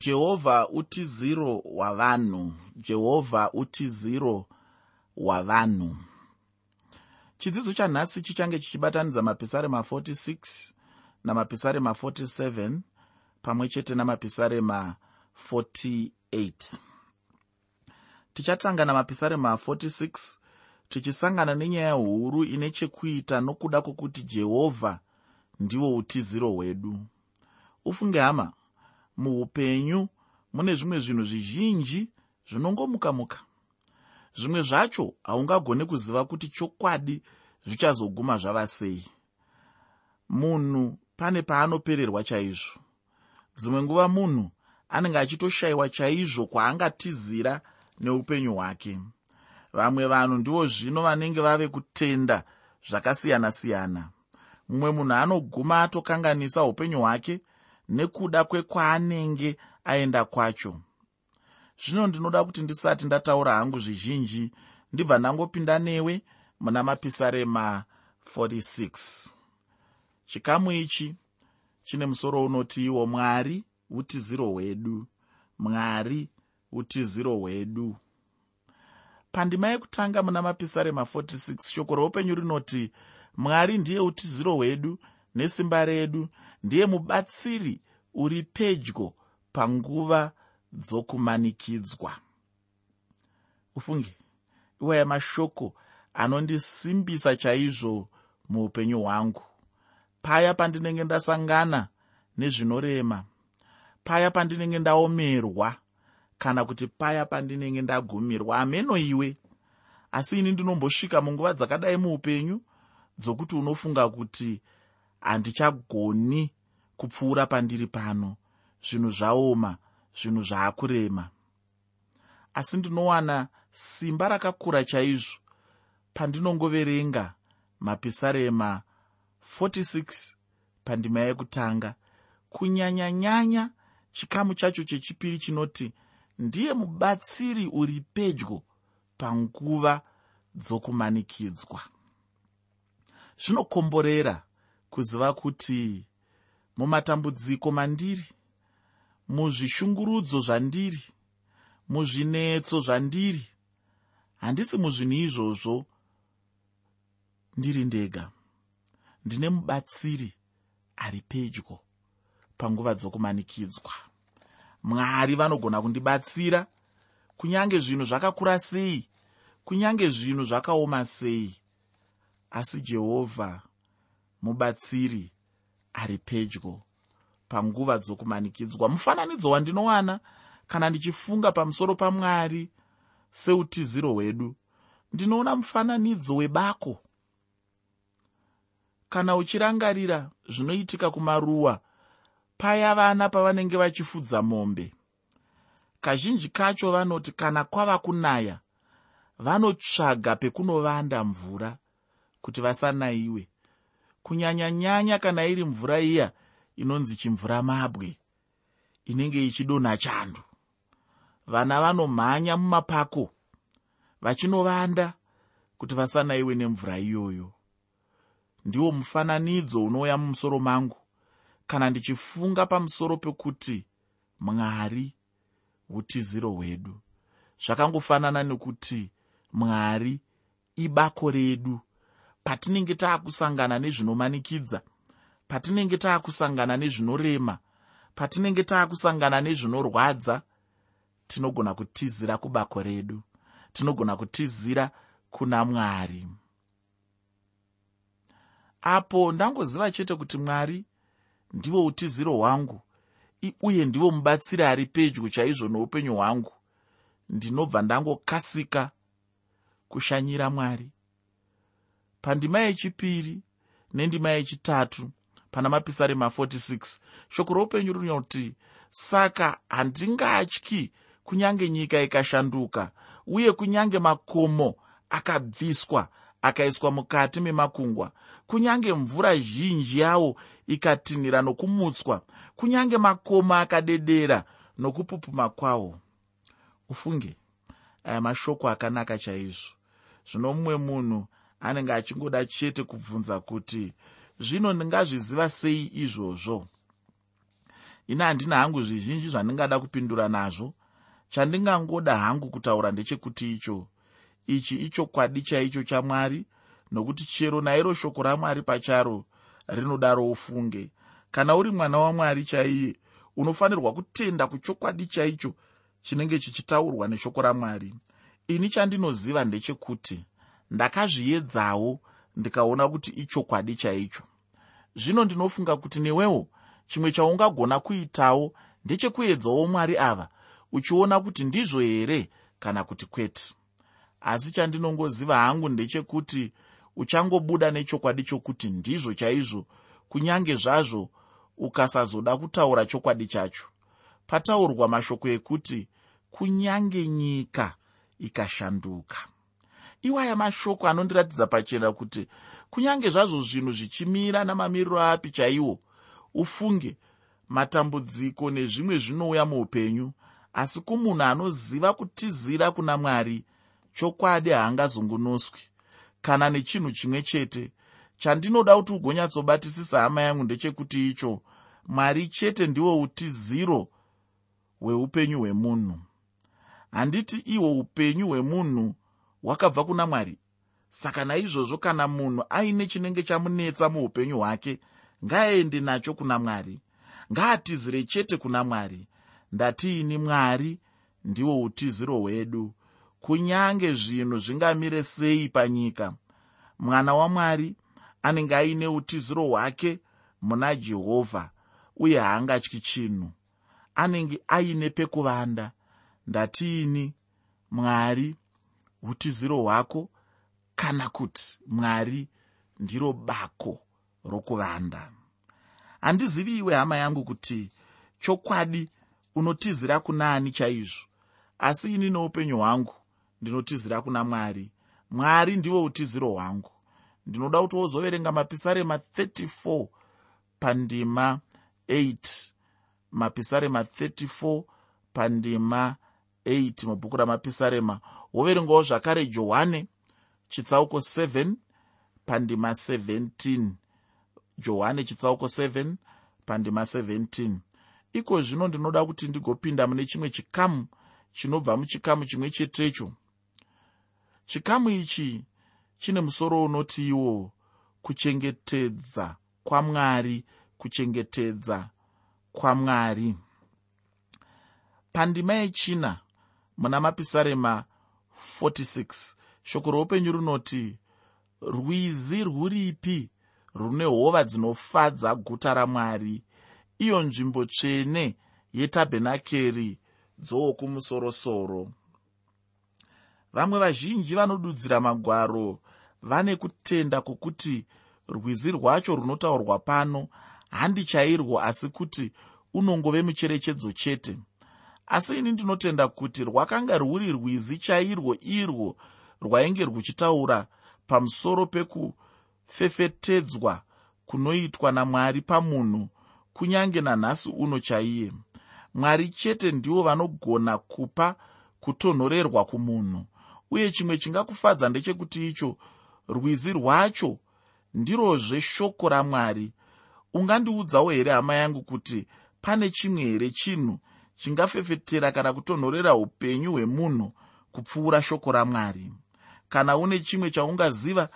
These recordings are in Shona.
jehovha utiziro hwavanhu jehovha utiziro hwavanhu chidzidzo chanhasi chichange chichibatanidza mapisarema 46 namapisarema 47 pamwe chete namapisarema 48 tichatanga namapisarema 46 tichisangana nenyaya huru ine chekuita nokuda kwokuti jehovha ndiwo utiziro hwedu. Ufunge hama muupenyu mune zvimwe zvinhu zvizhinji zvinongomuka muka. Zvimwe zvacho haungagone kuziva kuti chokwadi zvichazoguma zvava sei. Munhu pane paanopererwa chaizvo. Dzimwe nguva munhu anenge achitoshayiwa chaizvo kwaangatizira neupenyu hwake. Vamwe vanhu ndivo zvino vanenge vave kutenda zvakasiyana-siyana. Mumwe munhu anoguma atokanganisa upenyu hwake nekuda kwekwaanenge aenda kwacho. Zvino ndinoda kuti ndisati ndataura hangu zvizhinji ndibva ndangopinda newe muna mapisarema 46 chikamu ichi chine musoro unoti iwo mwari utiziro hwedu. Mwari utiziro hwedu. Pandima yekutanga muna mapisarema 46 shoko roupenyu rinoti mwari ndiye utiziro hwedu nesimba redu ndiye mubatsiri uri pedyo panguva dzokumanikidzwa. Ufunge iwaya mashoko anondisimbisa chaizvo muupenyu hwangu. Paya pandinenge ndasangana nezvinorema paya pandinenge ndaomerwa kana kuti paya pandinenge ndagumirwa ameno iwe. Asi ini ndinombosvika munguva dzakadai muupenyu dzokuti unofunga kuti handichagoni kupfuura pandiri pano zvinhu zvaoma zvinhu zvaakurema. Asi ndinowana simba rakakura chaizvo pandinongoverenga mapisarema 46 pandima yekutanga. Kunyanya-nyanya chikamu chacho chechipiri chinoti ndiye mubatsiri uri pedyo panguva dzokumanikidzwa. Zvinokomborera kuziva kuti mumatambudziko mandiri muzvishungurudzo zvandiri muzvinetso zvandiri. Handisi muzvinhu izvozvo. Ndiri ndega. Ndine mubatsiri ari pedyo panguva dzokumanikidzwa. Mwari vanogona kundibatsira kunyange zvinhu zvakakura sei kunyange zvinhu zvakaoma sei. Asi jehovha mubatsiri ari pedyo. Panguva dzokumanikidzwa mufananidzo wandinowana kana ndichifunga pamusoro pamwari seutiziro hwedu. Ndinoona mufananidzo webako. Kana uchirangarira zvinoitika kumaruwa paya vana pavanenge vachifudza mombe. Kazhinji kacho vanoti kana kwava kunaya vanotsvaga pekunovanda mvura kuti vasanayiwe kunyanya-nyanya kana iri mvura iya inonzi chimvura mabwe inenge ichidonha chando vana vanomhanya mumapako vachinovanda kuti vasanayiwe nemvura iyoyo. Ndiwo mufananidzo unouya mumusoro mangu kana ndichifunga pamusoro pekuti mwari utiziro hwedu. Zvakangofanana nekuti mwari ibako redu patinenge taakusangana nezvinomanikidza patinenge taakusangana nezvinorema patinenge taakusangana nezvinorwadza tinogona kutizira kubako redu tinogona kutizira kuna mwari. Apo ndangoziva chete kuti mwari ndivo utiziro hwangu uye ndivo mubatsiri ari pedyo chaizvo noupenyu hwangu. Ndinobva ndangokasika kushanyira mwari pandima yechipiri nendima yechitatu pana mapisarema 46 shoko roupenyu rinoti saka handingatyi kunyange nyika ikashanduka uye kunyange makomo akabviswa akaiswa mukati memakungwa. Kunyange mvura zhinji yawo ikatinhira nokumutswa kunyange makomo akadedera nokupupuma kwawo. Ufunge aya mashoko akanaka chaizvo. Zvino mumwe munhu anenge achingoda chete kubvunza kuti zvino ndingazviziva sei izvozvo? Ini handina hangu zvizhinji zvandingada kupindura nazvo. Chandingangoda hangu kutaura ndechekuti icho. Ichi ichokwadi chaicho chamwari nokuti chero nairo shoko ramwari pacharo rinodaro ufunge kana uri mwana wamwari chaiye unofanirwa kutenda kuchokwadi chaicho chinenge chichitaurwa neshoko ramwari ini chandinoziva ndechekuti ndakazviedzawo ndikaona kuti ichokwadi chaicho. Zvino ndinofunga kuti newewo chimwe chaungagona kuitawo ndechekuedzawo mwari ava uchiona kuti ndizvo here kana kuti kwete. Asi chandinongoziva hangu ndechekuti uchangobuda nechokwadi chokuti ndizvo chaizvo kunyange zvazvo ukasazoda kutaura chokwadi chacho. Pataurwa mashoko ekuti kunyange nyika ikashanduka iwaya mashoko anondiratidza pachena kuti kunyange zvazvo zvinhu zvichimira namamiriro api chaiwo ufunge matambudziko nezvimwe zvinouya muupenyu. Asi kumunhu anoziva kutizira kuna mwari chokwadi haangazungunuswi kana nechinhu chimwe chete chandinoda kuti ugonyatsobatisisa hama yangu ndechekuti icho mwari chete ndiwo utiziro hweupenyu hwemunhu. Handiti ihwo upenyu hwemunhu hwakabva kuna mwari. Saka naizvozvo kana munhu aine chinenge chamunetsa muupenyu hwake ngaaende nacho kuna mwari. Ngaatizire chete kuna mwari. Ndatiini mwari ndiwo utiziro hwedu. Kunyange zvinhu zvingamire sei panyika. Mwana wamwari anenge aine utiziro hwake muna jehovha uye haangatyi chinhu. Anenge aine pekuvanda. Ndatiini mwari utiziro hwako kana kuti mwari ndiro bako rokuvanda. Handizivi iwe hama yangu kuti chokwadi unotizira kuna ani chaizvo asi ini noupenyu hwangu ndinotizira kuna mwari. Mwari ndiwo utiziro hwangu. Ndinoda kuti wozoverenga mapisarema 34 pandima 8 mapisarema 34 pandima 8 mubhuku ramapisarema woverengawo zvakare johane chitsauko 7 pandima 17 johane chitsauko 7 pandima 17 iko zvino ndinoda kuti ndigopinda mune chimwe chikamu chinobva muchikamu chimwe chetecho. Chikamu ichi chine musoro unoti iwo kuchengetedza kwamwari kuchengetedza kwamwari pandima yechina muna mapisarema 46 shoko roupenyu runoti rwizi rwuripi rune hova dzinofadza guta ramwari? Iyo nzvimbo tsvene yetabhenakeri dzowokumusorosoro vamwe vazhinji vanodudzira magwaro vane kutenda kwokuti rwizi rwacho runotaurwa pano handi chairwo asi kuti unongove mucherechedzo chete asi ini ndinotenda kuti rwakanga rwuri rwizi chairwo irwo rwainge ruchitaura pamusoro pekufefetedzwa kunoitwa namwari pamunhu kunyange nanhasi uno chaiye. Mwari chete ndivo vanogona kupa kutonhorerwa kumunhu uye chimwe chingakufadza ndechekuti icho rwizi rwacho ndirozve shoko ramwari. Ungandiudzawo here hama yangu kuti pane chimwe here chinhu chingafefetera kana kutonhorera upenyu hwemunhu kupfuura shoko ramwari. Kana une chimwe chaungaziva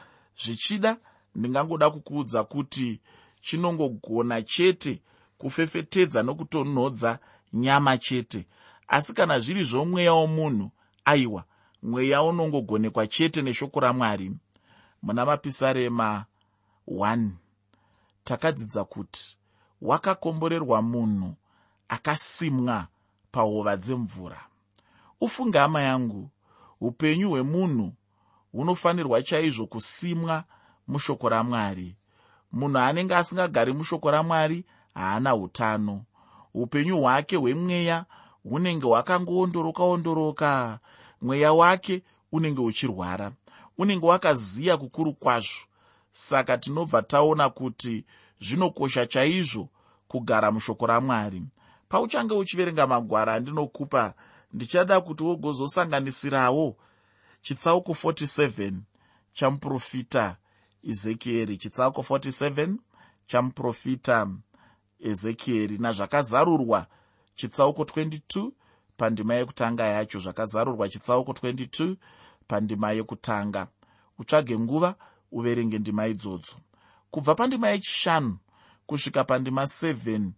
zvichida ndingangoda kukuudza kuti chinongogona chete kufefetedza nokutonhodza nyama chete. Asi kana zviri zvomweya womunhu aiwa mweya unongogonekwa chete neshoko ramwari. Muna mapisarema 1 takadzidza kuti wakakomborerwa munhu akasimwa pahova dzemvura. Ufunge hama yangu upenyu hwemunhu hunofanirwa chaizvo kusimwa mushoko ramwari. Munhu anenge asingagari mushoko ramwari haana utano. Upenyu hwake hwemweya hunenge hwakangoondoroka-ondoroka mweya wake unenge uchirwara unenge wakaziya kukuru kwazvo. Saka tinobva taona kuti zvinokosha chaizvo kugara mushoko ramwari pauchange uchiverenga magwara andinokupa ndichada kuti wogozosanganisirawo chitsauko 47 chamuprofita ezekieri chitsauko 47 chamuprofita ezekieri nazvakazarurwa chitsauko 22 pandima yekutanga yacho zvakazarurwa chitsauko 22 pandima yekutanga. Utsvage nguva uverenge ndima idzodzo. Kubva pandima yechishanu kusvika pandima 7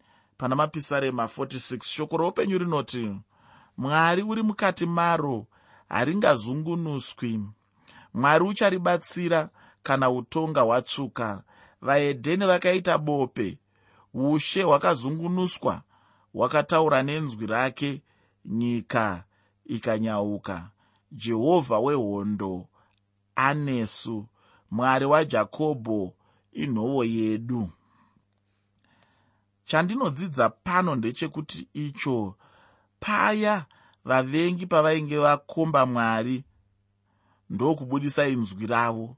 pana mapisarema 46 shoko roupenyu rinoti mwari uri mukati maro haringazungunuswi. Mwari ucharibatsira kana utonga hwatsvuka. Vaedheni vakaita bope. Ushe hwakazungunuswa hwakataura nenzwi rake. Nyika ikanyauka. Jehovha wehondo anesu mwari wajakobho inhovo yedu chandinodzidza pano ndechekuti icho paya vavengi pavainge vakomba mwari ndokubudisa inzwi ravo.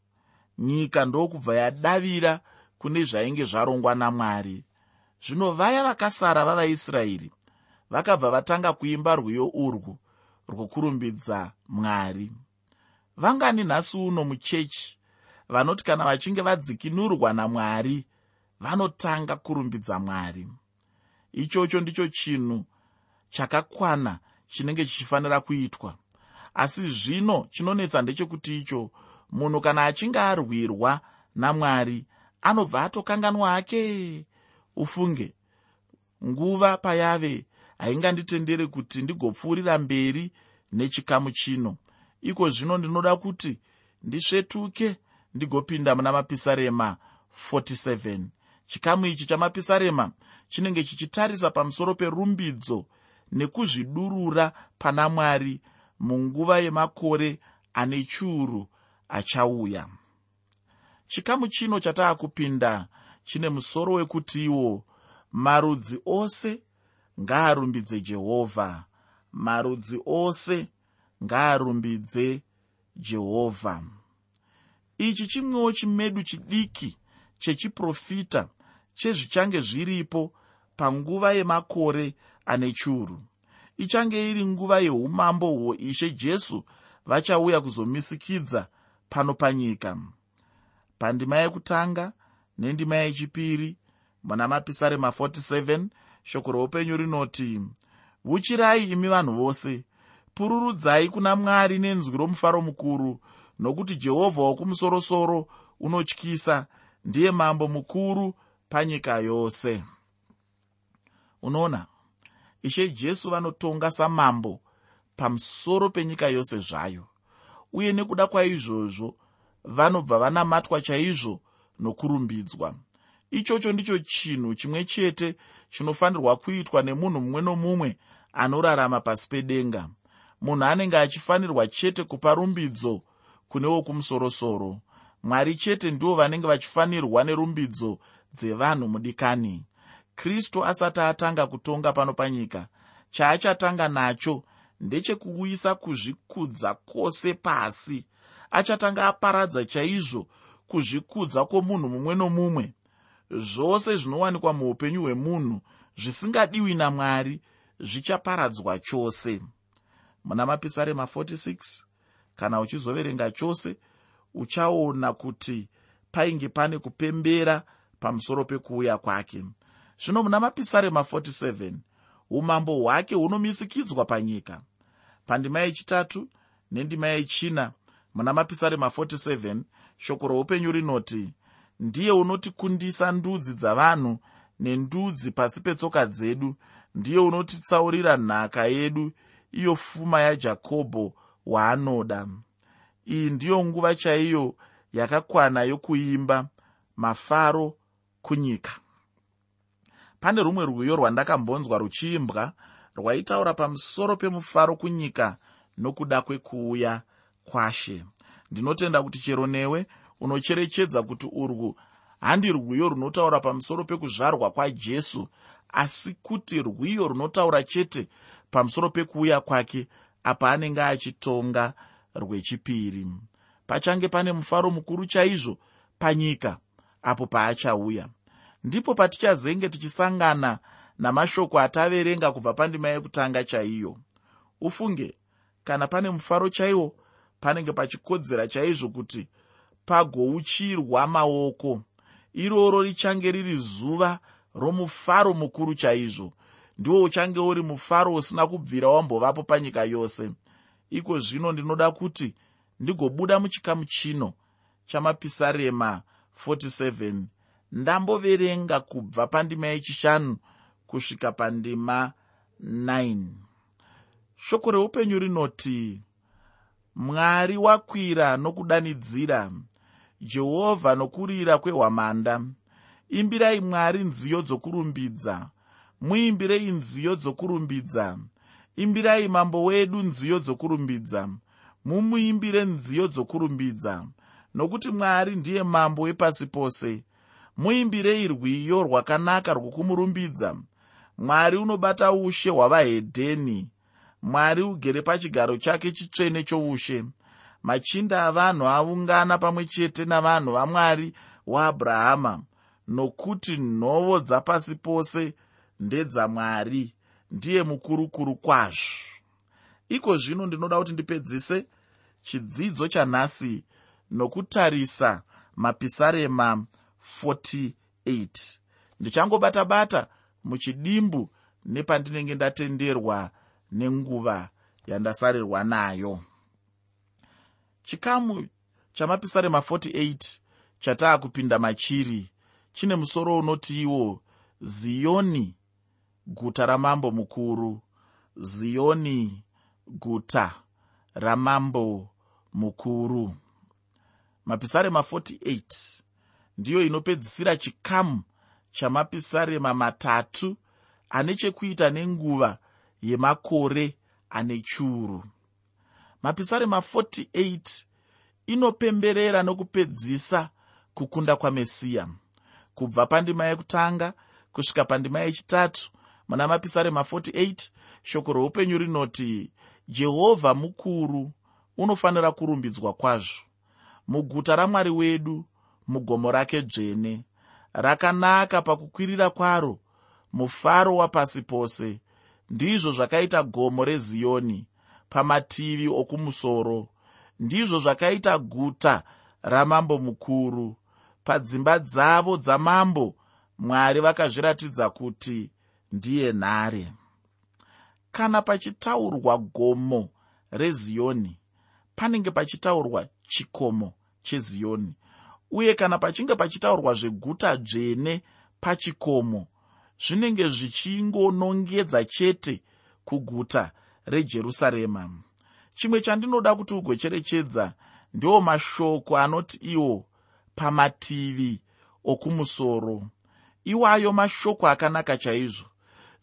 Nyika ndokubva yadavira kune zvainge zvarongwa namwari. Zvino vaya vakasara vavaisraeri vakabva vatanga kuimba rwiyo urwu rwokurumbidza mwari. Vangani nhasi uno muchechi vanoti kana vachinge vadzikinurwa namwari vanotanga kurumbidza mwari. Ichocho ndicho chinhu chakakwana chinenge chichifanira kuitwa. Asi zvino chinonetsa ndechekuti icho munhu kana achinge arwirwa namwari anobva atokanganwa hake ufunge nguva payave hainganditendere kuti ndigopfuurira mberi nechikamu chino. Iko zvino ndinoda kuti ndisvetuke ndigopinda muna mapisarema 47 chikamu ichi chamapisarema chinenge chichitarisa pamusoro perumbidzo nekuzvidurura pana mwari munguva yemakore ane chiuru achauya. Chikamu chino chataakupinda chine musoro wekutiwo marudzi ose ngaarumbidze jehovha marudzi ose ngaarumbidze jehovha ichi chimwewo chimedu chidiki chechiprofita chezvichange zviripo panguva yemakore ane chiuru. Ichange iri nguva yeumambo hwoishe jesu vachauya kuzomisikidza pano panyika. Pandima yekutanga nendima yechipiri muna mapisarema 47 shoko roupenyu rinoti vuchirai imi vanhu vose. Pururudzai kuna mwari nenzwi romufaro mukuru nokuti jehovha wokumusorosoro unotyisa ndiye mambo mukuru panyika yose. Unoona? Ishe jesu vanotonga samambo pamusoro penyika yose zvayo. Uye nekuda kwaizvozvo vanobva vanamatwa chaizvo nokurumbidzwa. Ichocho ndicho chinhu chimwe chete chinofanirwa kuitwa nemunhu mumwe nomumwe anorarama pasi pedenga. Munhu anenge achifanirwa chete kupa rumbidzo kune wokumusorosoro mwari chete ndivo vanenge vachifanirwa nerumbidzo dzevanhu mudikani. Kristu asati atanga kutonga pano panyika chaachatanga nacho ndechekuuyisa kuzvikudza kwose pasi. Achatanga aparadza chaizvo kuzvikudza kwomunhu mumwe nomumwe. Zvose zvinowanikwa muupenyu hwemunhu zvisingadiwi namwari zvichaparadzwa chose. Muna mapisarema 46 kana uchizoverenga chose uchaona kuti painge pane kupembera pamusoro pekuuya kwake. Zvino muna mapisarema 47 umambo hwake hunomisikidzwa panyika. Pandima yechitatu nendima yechina muna mapisarema 47 shoko roupenyu rinoti ndiye unotikundisa ndudzi dzavanhu nendudzi pasi petsoka dzedu. Ndiye unotitsaurira nhaka yedu iyo pfuma yajakobho waanoda iyi ndiyo nguva chaiyo yakakwana yokuimba mafaro kunyika. Pane rumwe rwiyo rwandakambonzwa ruchiimbwa rwaitaura pamusoro pemufaro kunyika nokuda kwekuuya kwashe. Ndinotenda kuti chero newe unocherechedza kuti urwu handi rwiyo runotaura pamusoro pekuzvarwa kwajesu asi kuti rwiyo runotaura chete pamusoro pekuuya kwake apa anenge achitonga rwechipiri. Pachange pane mufaro mukuru chaizvo panyika apo paachauya. Ndipo patichazenge tichisangana namashoko ataverenga kubva pandima yekutanga chaiyo. Ufunge kana pane mufaro chaiwo panenge pachikodzera chaizvo kuti pagouchirwa maoko. Iroro richange riri zuva romufaro mukuru chaizvo. Ndiwo uchange uri mufaro usina kubvira wambovapo panyika yose iko zvino ndinoda kuti ndigobuda muchikamu chino chamapisarema 47 ndamboverenga kubva pandima yechishanu kusvika pandima 9 shoko reupenyu rinoti mwari wakwira nokudanidzira jehovha nokurira kwehwamanda. Imbirai mwari nziyo dzokurumbidza muimbirei nziyo dzokurumbidza imbirai mambo wedu nziyo dzokurumbidza. Mumuimbire nziyo dzokurumbidza. Nokuti mwari ndiye mambo wepasi pose. Muimbirei rwiyo rwakanaka rwokumurumbidza. Mwari unobata ushe hwavahedheni mwari ugere pachigaro chake chitsvene choushe. Machinda avanhu aungana pamwe chete navanhu vamwari waabrahama nokuti nhovo dzapasi pose ndedzamwari ndiye mukurukuru kwazvo. Iko zvino ndinoda kuti ndipedzise chidzidzo chanhasi nokutarisa mapisarema 48 ndichangobata-bata muchidimbu nepandinenge ndatenderwa nenguva yandasarirwa nayo. Chikamu chamapisarema 48 chataa kupinda machiri. Chine musoro unoti iwo ziyoni guta ramambo mukuru ziyoni guta ramambo mukuru. Mapisarema 48 ndiyo inopedzisira chikamu chamapisarema matatu ane chekuita nenguva yemakore ane churu. Mapisarema 48 inopemberera nokupedzisa kukunda kwamesiya kubva pandima yekutanga kusvika pandima yechitatu muna mapisarema 48 shoko roupenyu rinoti jehovha mukuru unofanira kurumbidzwa kwazvo. Muguta ramwari wedu mugomo rake dzvene. Rakanaka pakukwirira kwaro mufaro wapasi pose. Ndizvo zvakaita gomo reziyoni pamativi okumusoro. Ndizvo zvakaita guta ramambo mukuru. Padzimba dzavo dzamambo mwari vakazviratidza kuti ndiye nhare. Kana pachitaurwa gomo reziyoni panenge pachitaurwa chikomo cheziyoni uye kana pachinge pachitaurwa zveguta dzvene pachikomo zvinenge zvichingonongedza chete kuguta rejerusarema. Chimwe chandinoda kuti ugocherechedza ndiwo mashoko anoti iwo pamativi okumusoro iwayo mashoko akanaka chaizvo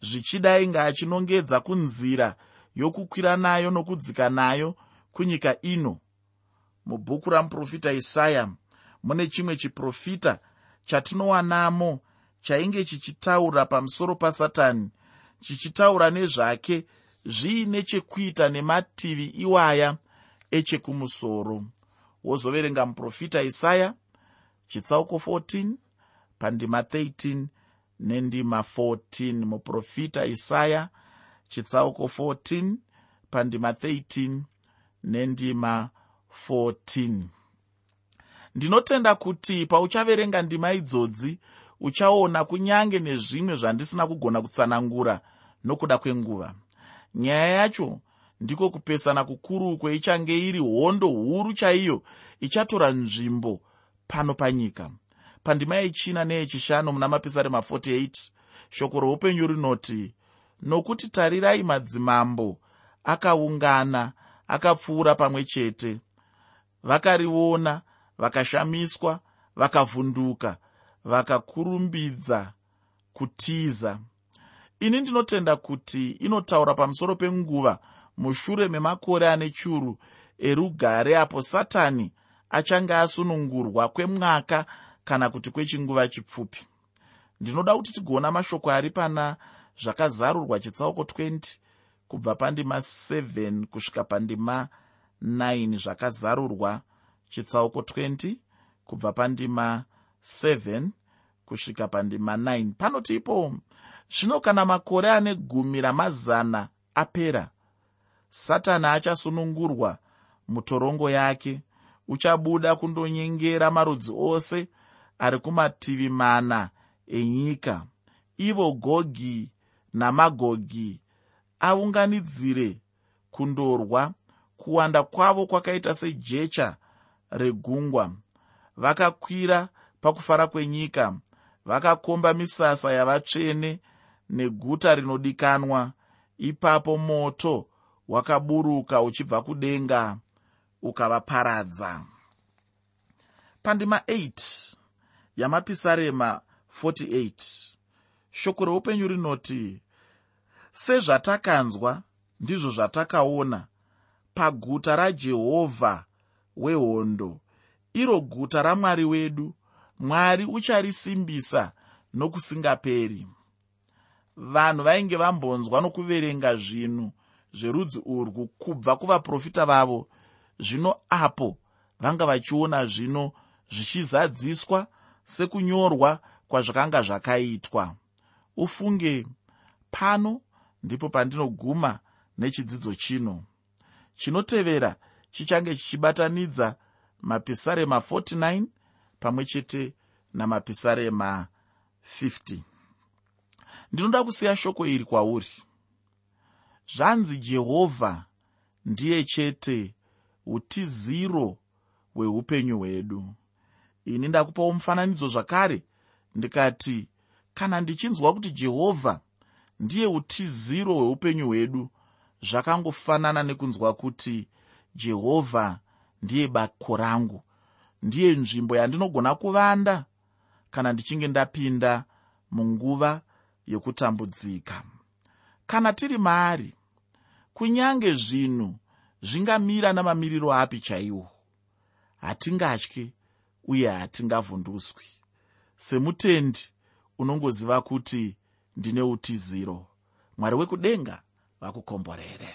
zvichida inge achinongedza kunzira yokukwira nayo nokudzika nayo kunyika ino. Mubhuku ramuprofita isaya mune chimwe chiprofita chatinowanamo chainge chichitaura pamusoro pasatani chichitaura nezvake zviine chekuita nemativi iwaya echekumusoro. Wozoverenga muprofita isaya chitsauko 14 pandima 13 nendima 14 muprofita isaya chitsauko 14 pandima 13 nendima 14 ndinotenda kuti pauchaverenga ndima idzodzi uchaona kunyange nezvimwe zvandisina kugona kutsanangura nokuda kwenguva. Nyaya yacho ndiko kupesana kukuru kweichange iri hondo huru chaiyo ichatora nzvimbo pano panyika pandima yechina neyechishanu muna mapisarema 48 shoko roupenyu rinoti nokuti tarirai madzimambo akaungana akapfuura pamwe chete. Vakariona vakashamiswa vakavhunduka vakakurumbidza kutiza. Ini ndinotenda kuti inotaura pamusoro penguva mushure memakore ane churu erugare apo satani achange asunungurwa kwemwaka kana kuti kwechinguva chipfupi. Ndinoda kuti tigoona mashoko ari pana zvakazarurwa chitsauko 20 kubva pandima 7 kusvika pandima 9 zvakazarurwa chitsauko 20 kubva pandima 7 kusvika pandima 9 panoti ipo zvino kana makore ane gumi ramazana apera satani achasunungurwa mutorongo yake uchabuda kundonyengera marudzi ose ari kumativi mana enyika. Ivo gogi namagogi aunganidzire kundorwa. Kuwanda kwavo kwakaita sejecha regungwa. Vakakwira pakufara kwenyika. Vakakomba misasa yavatsvene neguta rinodikanwa. Ipapo moto wakaburuka uchibva kudenga ukavaparadza. Pandima 8 yamapisarema 48 shoko reupenyu rinoti sezvatakanzwa ndizvo zvatakaona. Paguta rajehovha wehondo iro guta ramwari wedu mwari ucharisimbisa nokusingaperi. Vanhu vainge vambonzwa nokuverenga zvinhu zverudzi urwu kubva kuvaprofita vavo zvino apo vanga vachiona zvino zvichizadziswa sekunyorwa kwazvakanga zvakaitwa. Ufunge pano ndipo pandinoguma nechidzidzo chino. Chinotevera chichange chichibatanidza mapisarema 49 pamwe chete namapisarema 50 ndinoda kusiya shoko iri kwauri. Zvanzi jehovha ndiye chete utiziro hweupenyu hwedu ini ndakupawo mufananidzo zvakare ndikati kana ndichinzwa kuti jehovha ndiye utiziro hweupenyu hwedu zvakangofanana nekunzwa kuti jehovha ndiye bako rangu ndiye nzvimbo yandinogona kuvanda kana ndichinge ndapinda munguva yokutambudzika. Kana tiri maari kunyange zvinhu zvingamira namamiriro api chaiwo? Hatingatye uye hatingavhunduswi. Semutendi unongoziva kuti ndine utiziro. Mwari wekudenga vakukomborere